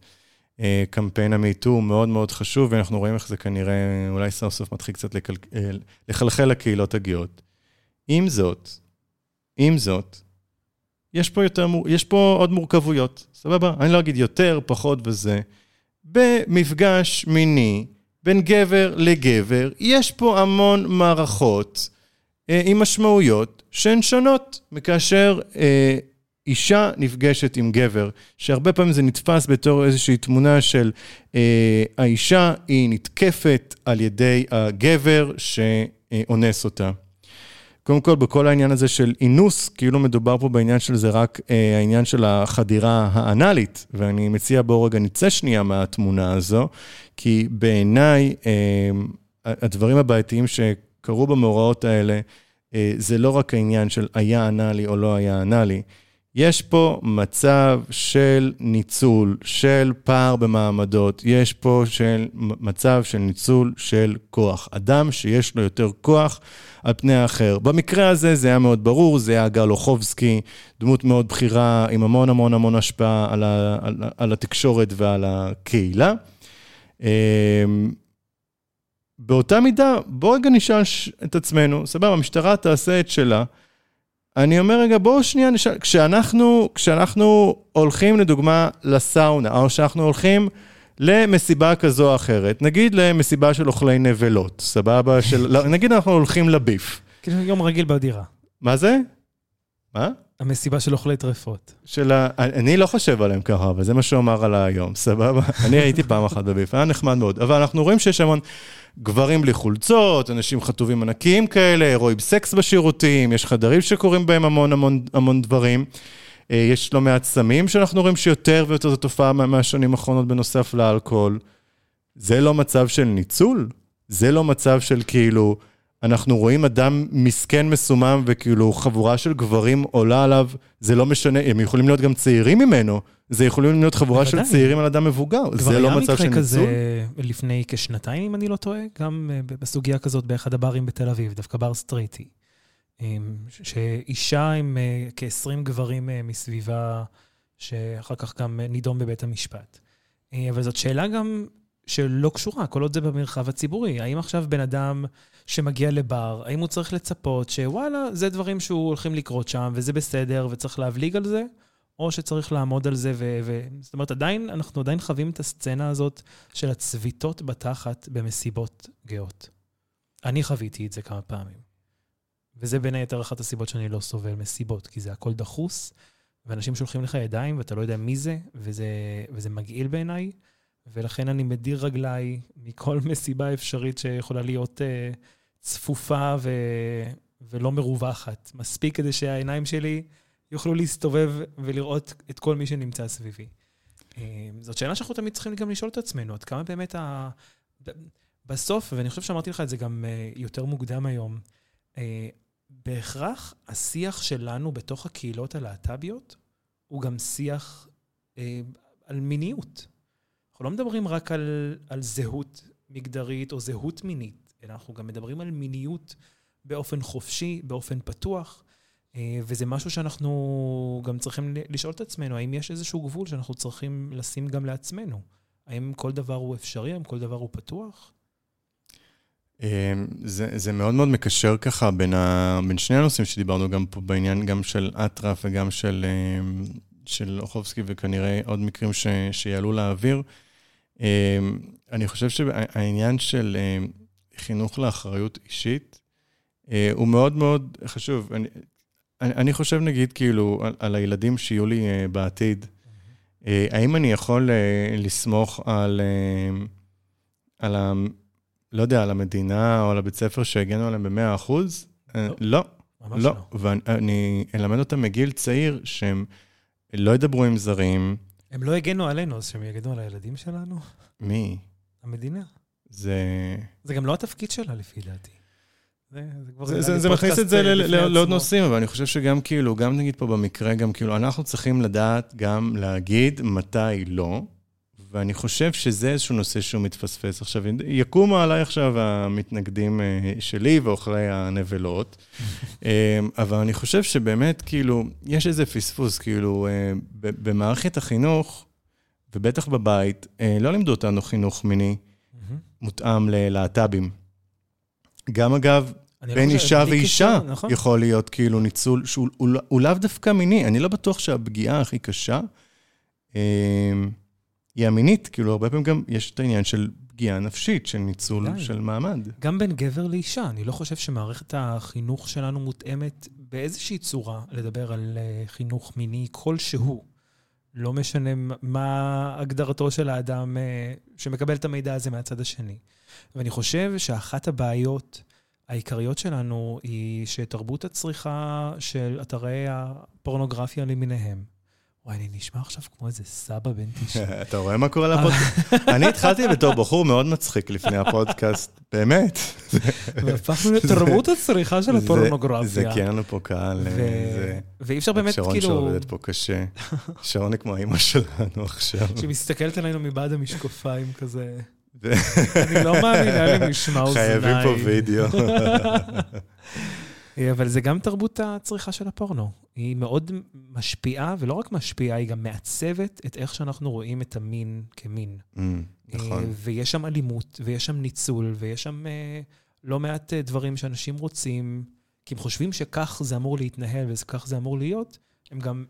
אה, קמפיין המיטו הוא מאוד מאוד חשוב, ואנחנו רואים איך זה כנראה, אולי סוף סוף מתחיל קצת לקל... אה, לחלחל לקהילות הגאות. עם זאת, עם זאת, יש פה, יותר, יש פה עוד מורכבויות, סבבה? אני לא אגיד יותר, פחות וזה. במפגש מיני בין גבר לגבר, יש פה המון מערכות אה, עם משמעויות שהן שונות מכאשר אה, אישה נפגשת עם גבר, שהרבה פעמים זה נתפס בתור איזושהי תמונה של אה, האישה היא נתקפת על ידי הגבר שאונס אותה. קודם כל, בכל העניין הזה של אינוס, כאילו מדובר פה בעניין של זה רק אה, העניין של החדירה האנאלית, ואני מציע בואו רגע נצא שנייה מהתמונה הזו, כי בעיניי אה, הדברים הבעייתיים שקרו במאורעות האלה, אה, זה לא רק העניין של היה אנאלי או לא היה אנאלי, יש פה מצב של ניצול, של פער במעמדות, יש פה של מצב של ניצול של כוח. אדם שיש לו יותר כוח על פני האחר. במקרה הזה זה היה מאוד ברור, זה היה גל אוחובסקי, דמות מאוד בכירה עם המון המון המון השפעה על, ה, על, על התקשורת ועל הקהילה. אמ, באותה מידה, בואו רגע נשאל את עצמנו, סבבה, המשטרה תעשה את שלה. אני אומר רגע, בואו שנייה נשאל, כשאנחנו, כשאנחנו הולכים לדוגמה לסאונה, או שאנחנו הולכים למסיבה כזו או אחרת, נגיד למסיבה של אוכלי נבלות, סבבה? של, נגיד אנחנו הולכים לביף. כאילו יום רגיל בדירה. מה זה? מה? המסיבה של אוכלי טרפות. של ה... אני לא חושב עליהם ככה, אבל זה מה שהוא אמר על היום, סבבה? אני הייתי פעם אחת בביף, היה נחמד מאוד. אבל אנחנו רואים שיש המון גברים בלי חולצות, אנשים חטובים ענקיים כאלה, רואים סקס בשירותים, יש חדרים שקורים בהם המון המון המון דברים. אה, יש לא מעט סמים שאנחנו רואים שיותר ויותר זו תופעה מהשנים האחרונות בנוסף לאלכוהול. זה לא מצב של ניצול? זה לא מצב של כאילו... אנחנו רואים אדם מסכן מסומם וכאילו חבורה של גברים עולה עליו, זה לא משנה, הם יכולים להיות גם צעירים ממנו, זה יכולים להיות חבורה של צעירים על אדם מבוגר, זה לא מצב של ניצול. כבר היה מקרה כזה לפני כשנתיים, אם אני לא טועה, גם אה, בסוגיה כזאת באחד הברים בתל אביב, דווקא בר סטרייטי. שאישה עם אה, כ-20 גברים אה, מסביבה, שאחר כך גם נידון בבית המשפט. אבל זאת שאלה גם שלא קשורה, כל עוד זה במרחב הציבורי. האם עכשיו בן אדם שמגיע לבר, האם הוא צריך לצפות שוואלה, זה דברים שהוא הולכים לקרות שם, וזה בסדר, וצריך להבליג על זה, או שצריך לעמוד על זה, ו... ו... זאת אומרת, עדיין, אנחנו עדיין חווים את הסצנה הזאת של הצביטות בתחת במסיבות גאות. אני חוויתי את זה כמה פעמים. וזה בין היתר אחת הסיבות שאני לא סובל מסיבות, כי זה הכל דחוס, ואנשים שולחים לך ידיים ואתה לא יודע מי זה, וזה, וזה מגעיל בעיניי. ולכן אני מדיר רגליי מכל מסיבה אפשרית שיכולה להיות uh, צפופה ו... ולא מרווחת. מספיק כדי שהעיניים שלי יוכלו להסתובב ולראות את כל מי שנמצא סביבי. Uh, זאת שאלה שאנחנו תמיד צריכים גם לשאול את עצמנו, עד כמה באמת ה... בסוף, ואני חושב שאמרתי לך את זה גם uh, יותר מוקדם היום, בהכרח השיח שלנו בתוך הקהילות הלהט"ביות הוא גם שיח uh, על מיניות. אנחנו לא מדברים רק על, על זהות מגדרית או זהות מינית, אלא אנחנו גם מדברים על מיניות באופן חופשי, באופן פתוח, אה, וזה משהו שאנחנו גם צריכים לשאול את עצמנו, האם יש איזשהו גבול שאנחנו צריכים לשים גם לעצמנו? האם כל דבר הוא אפשרי? האם כל דבר הוא פתוח? אמ, זה, זה מאוד מאוד מקשר ככה בין, ה, בין שני הנושאים שדיברנו גם פה בעניין, גם של אטרף וגם של, אמ, של אוחובסקי, וכנראה עוד מקרים ש, שיעלו לאוויר. אמ, אני חושב שהעניין של חינוך לאחריות אישית אה, הוא מאוד מאוד חשוב. אני, אני חושב, נגיד, כאילו, על, על הילדים שיהיו לי אה, בעתיד, אה, האם אני יכול לסמוך על, על ה... לא יודע, על המדינה או על הבית ספר שהגנו עליהם ב-100 אחוז? לא. לא. ממש לא. לא. ואני אלמד אותם מגיל צעיר שהם לא ידברו עם זרים. הם לא הגנו עלינו, אז שהם יגנו על הילדים שלנו? מי? המדינה. זה... זה גם לא התפקיד שלה, לפי דעתי. זה, זה, זה מכניס את זה לעוד נושאים, אבל אני חושב שגם כאילו, גם נגיד פה במקרה, גם כאילו, אנחנו צריכים לדעת גם להגיד מתי לא, ואני חושב שזה איזשהו נושא שהוא מתפספס. עכשיו, יקומו עליי עכשיו המתנגדים אה, שלי ואוכלי הנבלות, אה, אבל אני חושב שבאמת, כאילו, יש איזה פספוס, כאילו, אה, במערכת החינוך, ובטח בבית, לא לימדו אותנו חינוך מיני מותאם ללהט"בים. גם אגב, לא בין אישה ואישה נכון. יכול להיות כאילו ניצול שהוא לאו דווקא מיני. אני לא בטוח שהפגיעה הכי קשה היא המינית, כאילו, הרבה פעמים גם יש את העניין של פגיעה נפשית, של ניצול די. של מעמד. גם בין גבר לאישה. אני לא חושב שמערכת החינוך שלנו מותאמת באיזושהי צורה לדבר על אה, חינוך מיני כלשהו. לא משנה מה הגדרתו של האדם אה, שמקבל את המידע הזה מהצד השני. ואני חושב שאחת הבעיות העיקריות שלנו היא שתרבות הצריכה של אתרי הפורנוגרפיה למיניהם וואי, אני נשמע עכשיו כמו איזה סבא בן 90. אתה רואה מה קורה לפודקאסט? אני התחלתי בתור בחור מאוד מצחיק לפני הפודקאסט, באמת. והפכנו לתרבות הצריכה של הפורנוגרפיה. זה כי אין לנו פה קהל. ואי אפשר באמת, כאילו... שרון שעובדת פה קשה. שרון היא כמו האימא שלנו עכשיו. שמסתכלת עלינו מבעד המשקופיים כזה. אני לא מאמינה למשמע אוזניים. חייבים פה וידאו. אבל זה גם תרבות הצריכה של הפורנו. היא מאוד משפיעה, ולא רק משפיעה, היא גם מעצבת את איך שאנחנו רואים את המין כמין. Mm, נכון. אה, ויש שם אלימות, ויש שם ניצול, ויש שם אה, לא מעט דברים שאנשים רוצים, כי הם חושבים שכך זה אמור להתנהל וכך זה אמור להיות, הם גם...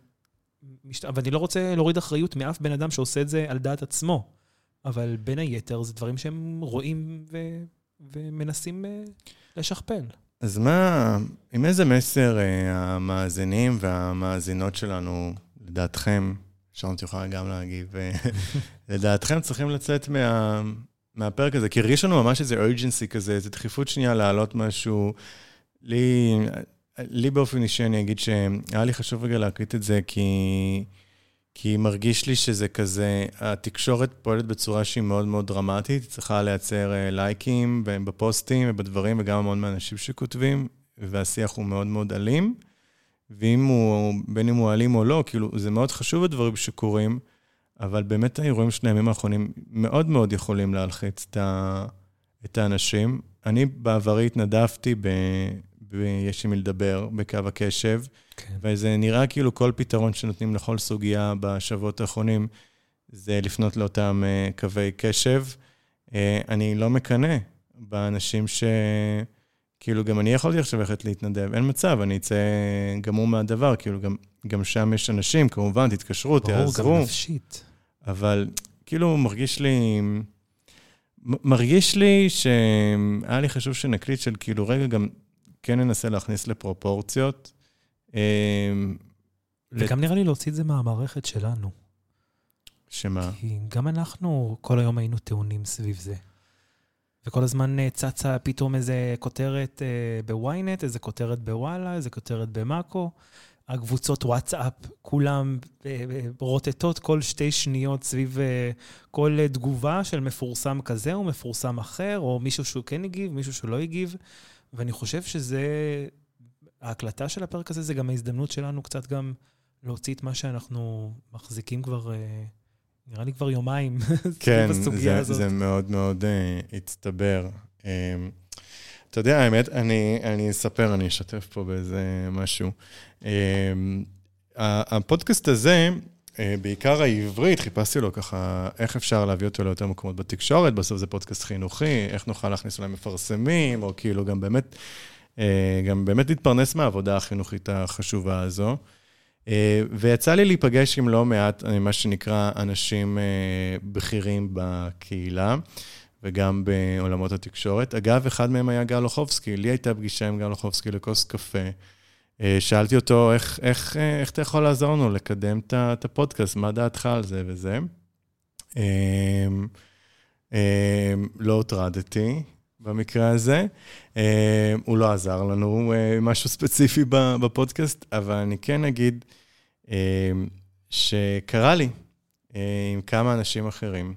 משת... ואני לא רוצה להוריד אחריות מאף בן אדם שעושה את זה על דעת עצמו, אבל בין היתר זה דברים שהם רואים ו... ומנסים לשכפל. אז מה, עם איזה מסר אה, המאזינים והמאזינות שלנו, לדעתכם, שרון תוכל גם להגיב, אה, לדעתכם צריכים לצאת מה, מהפרק הזה? כי הרגיש לנו ממש איזה urgency כזה, איזו דחיפות שנייה להעלות משהו. לי, לי באופן אישי אני אגיד שהיה לי חשוב רגע להקליט את זה, כי... כי מרגיש לי שזה כזה, התקשורת פועלת בצורה שהיא מאוד מאוד דרמטית, היא צריכה לייצר אה, לייקים בפוסטים ובדברים, וגם המון מהאנשים שכותבים, והשיח הוא מאוד מאוד אלים. ואם הוא, בין אם הוא אלים או לא, כאילו, זה מאוד חשוב הדברים שקורים, אבל באמת האירועים של הימים האחרונים מאוד מאוד יכולים להלחיץ את, האנשים. אני בעברי התנדבתי ויש עם מי לדבר בקו הקשב. כן. וזה נראה כאילו כל פתרון שנותנים לכל סוגיה בשבועות האחרונים, זה לפנות לאותם uh, קווי קשב. Uh, אני לא מקנא באנשים ש... כאילו, גם אני יכולתי עכשיו ללכת להתנדב, אין מצב, אני אצא גמור מהדבר, כאילו, גם, גם שם יש אנשים, כמובן, תתקשרו, תעזרו. ברור, גם נפשית. אבל כאילו, מרגיש לי... מרגיש לי שהיה לי חשוב שנקליט של כאילו, רגע, גם כן ננסה להכניס לפרופורציות. אמ, וגם נראה לי להוציא את זה מהמערכת שלנו. שמה? כי גם אנחנו כל היום היינו טעונים סביב זה. וכל הזמן אה, צצה פתאום איזה כותרת אה, בוויינט, איזה כותרת בוואלה, איזה כותרת במאקו. הקבוצות וואטסאפ, כולם אה, רוטטות כל שתי שניות סביב כל תגובה של מפורסם כזה או מפורסם אחר, או מישהו שהוא כן הגיב, מישהו שלא הגיב. ואני חושב שזה, ההקלטה של הפרק הזה זה גם ההזדמנות שלנו קצת גם להוציא את מה שאנחנו מחזיקים כבר, אה, נראה לי כבר יומיים, כן, סביב הסוגיה זה, הזאת. כן, זה מאוד מאוד uh, הצטבר. Um, אתה יודע, האמת, אני, אני אספר, אני אשתף פה באיזה משהו. אה, הפודקאסט הזה, בעיקר העברית, חיפשתי לו ככה, איך אפשר להביא אותו ליותר מקומות בתקשורת, בסוף זה פודקאסט חינוכי, איך נוכל להכניס אולי מפרסמים, או כאילו גם באמת, גם באמת להתפרנס מהעבודה החינוכית החשובה הזו. ויצא לי להיפגש עם לא מעט, מה שנקרא, אנשים בכירים בקהילה. וגם בעולמות התקשורת. אגב, אחד מהם היה גל אוחובסקי, לי הייתה פגישה עם גל אוחובסקי לכוס קפה. אה, שאלתי אותו, איך, איך, אה, איך אתה יכול לעזור לנו לקדם את הפודקאסט, מה דעתך על זה וזה? אמ, אמ, לא הוטרדתי במקרה הזה. אמ, הוא לא עזר לנו אה, משהו ספציפי בפודקאסט, אבל אני כן אגיד שקרה לי עם כמה אנשים אחרים.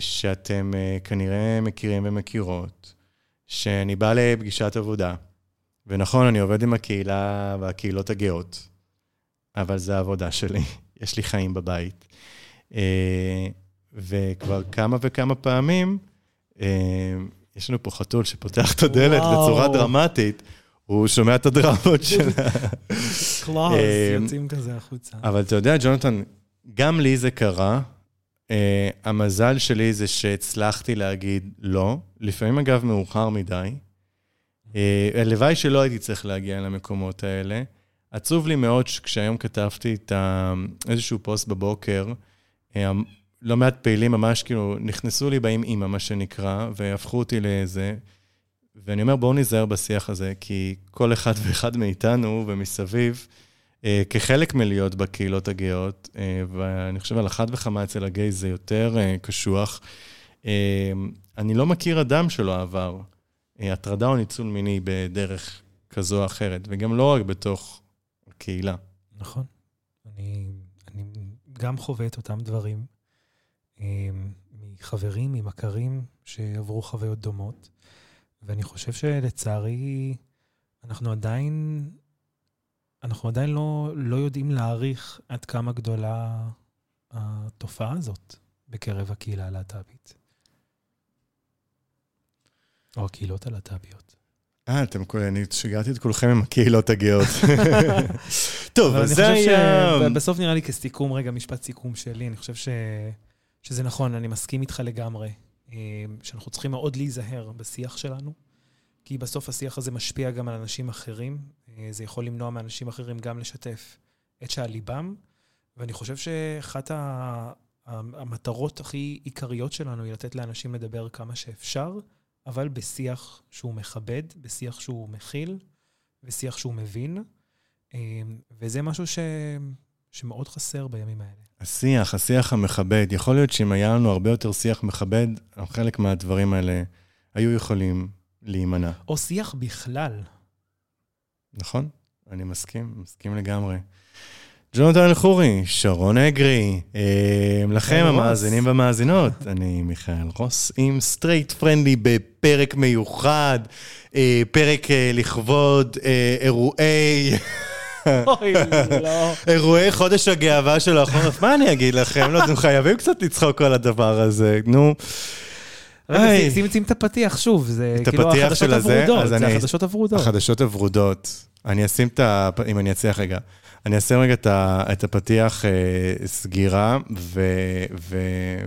שאתם אה, כנראה מכירים ומכירות, שאני בא לפגישת עבודה, ונכון, אני עובד עם הקהילה והקהילות הגאות, אבל זה העבודה שלי, יש לי חיים בבית. אה, וכבר כמה וכמה פעמים, יש לנו פה חתול שפותח את הדלת וואו. בצורה דרמטית, הוא שומע את הדרמות שלה. קלאס, יוצאים כזה החוצה. אבל אתה יודע, ג'ונתן, גם לי זה קרה, Uh, המזל שלי זה שהצלחתי להגיד לא, לפעמים אגב מאוחר מדי. Uh, הלוואי שלא הייתי צריך להגיע למקומות האלה. עצוב לי מאוד שכשהיום כתבתי את ה... איזשהו פוסט בבוקר, uh, לא מעט פעילים ממש כאילו נכנסו לי באים אימא, מה שנקרא, והפכו אותי לאיזה... ואני אומר, בואו ניזהר בשיח הזה, כי כל אחד ואחד מאיתנו ומסביב, אה, כחלק מלהיות בקהילות הגאות, אה, ואני חושב על אחת וכמה אצל הגיי זה יותר אה, קשוח. אני לא מכיר אדם שלא עבר הטרדה או ניצול מיני בדרך כזו או אחרת, וגם לא רק בתוך הקהילה. נכון. אני, אני גם חווה את אותם דברים מחברים, ממכרים שעברו חוויות דומות, ואני חושב שלצערי, אנחנו עדיין אנחנו עדיין לא, לא יודעים להעריך עד כמה גדולה התופעה הזאת בקרב הקהילה הלהט"בית. או הקהילות הלהט"ביות. אה, אתם, אני שיגעתי את כולכם עם הקהילות הגאות. טוב, אז זה היה... בסוף נראה לי כסיכום, רגע, משפט סיכום שלי, אני חושב ש... שזה נכון, אני מסכים איתך לגמרי, אה, שאנחנו צריכים מאוד להיזהר בשיח שלנו, כי בסוף השיח הזה משפיע גם על אנשים אחרים, אה, זה יכול למנוע מאנשים אחרים גם לשתף את שעל ליבם, ואני חושב שאחת המטרות הכי עיקריות שלנו היא לתת לאנשים לדבר כמה שאפשר, אבל בשיח שהוא מכבד, בשיח שהוא מכיל, בשיח שהוא מבין, אה, וזה משהו ש... שמאוד חסר בימים האלה. השיח, השיח המכבד, יכול להיות שאם היה לנו הרבה יותר שיח מכבד, חלק מהדברים האלה היו יכולים להימנע. או שיח בכלל. נכון, אני מסכים, מסכים לגמרי. ג'ונתן אלחורי, שרון אגרי, אה, לכם המאזינים והמאזינות, אני מיכאל רוס עם straight friendly בפרק מיוחד, אה, פרק אה, לכבוד אירועי... אוי, לא. אירועי חודש הגאווה של החורף, מה אני אגיד לכם? לא, אתם חייבים קצת לצחוק על הדבר הזה, נו. רגע, שים, שים את הפתיח שוב, זה כאילו החדשות הוורודות, זה החדשות הוורודות. החדשות הוורודות. אני אשים את ה... אם אני אצליח רגע. אני אשים רגע את הפתיח אה, סגירה,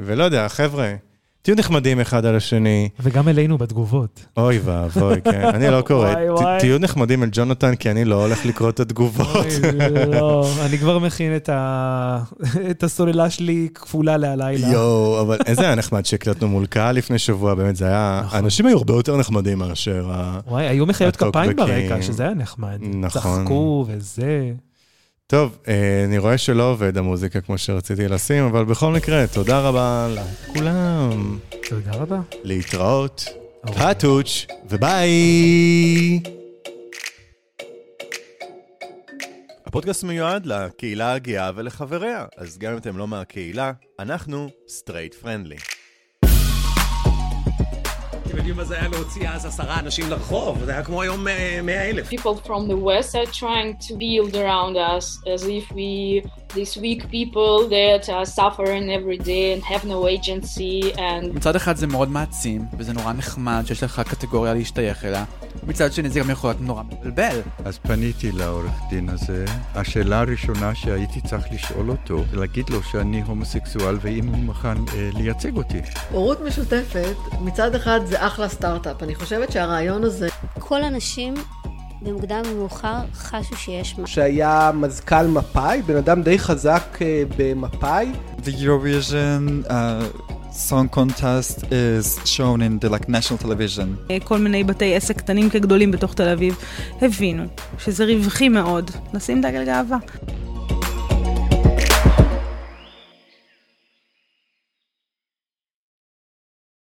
ולא יודע, חבר'ה, תהיו נחמדים אחד על השני. וגם אלינו בתגובות. אוי ואבוי, כן, אני לא קורא. תהיו נחמדים אל ג'ונתן, כי אני לא הולך לקרוא את התגובות. אוי, לא, אני כבר מכין את הסוללה שלי כפולה להלילה. יואו, אבל איזה היה נחמד שהקלטנו מול קהל לפני שבוע, באמת, זה היה... נכון. אנשים היו הרבה יותר נחמדים מאשר ה... וואי, היו מחיאות כפיים ברקע, שזה היה נחמד. נכון. צחקו וזה. טוב, אה, אני רואה שלא עובד המוזיקה כמו שרציתי לשים, אבל בכל מקרה, תודה רבה לכולם. תודה רבה. להתראות, פאטוץ' וביי. הפודקאסט מיועד לקהילה הגאה ולחבריה, אז גם אם אתם לא מהקהילה, אנחנו straight friendly. הפודיום הזה היה להוציא אז עשרה אנשים לרחוב, זה היה כמו היום מאה אלף. People from the West are trying to build around us as if we these weak people that are suffering every day and have no agency and... מצד אחד זה מאוד מעצים, וזה נורא נחמד שיש לך קטגוריה להשתייך אליה. מצד שני זה גם יכול להיות נורא מבלבל. אז פניתי לעורך דין הזה. השאלה הראשונה שהייתי צריך לשאול אותו, זה להגיד לו שאני הומוסקסואל ואם הוא מוכן אה, לייצג אותי. הורות משותפת, מצד אחד זה אחלה סטארט-אפ. אני חושבת שהרעיון הזה... כל הנשים במוקדם ומאוחר חשו שיש מה. שהיה מזכ"ל מפא"י, בן אדם די חזק במפא"י. The Eurovision uh, song contest is shown in the like national television. כל מיני בתי עסק קטנים כגדולים בתוך תל אביב הבינו שזה רווחי מאוד לשים דגל גאווה.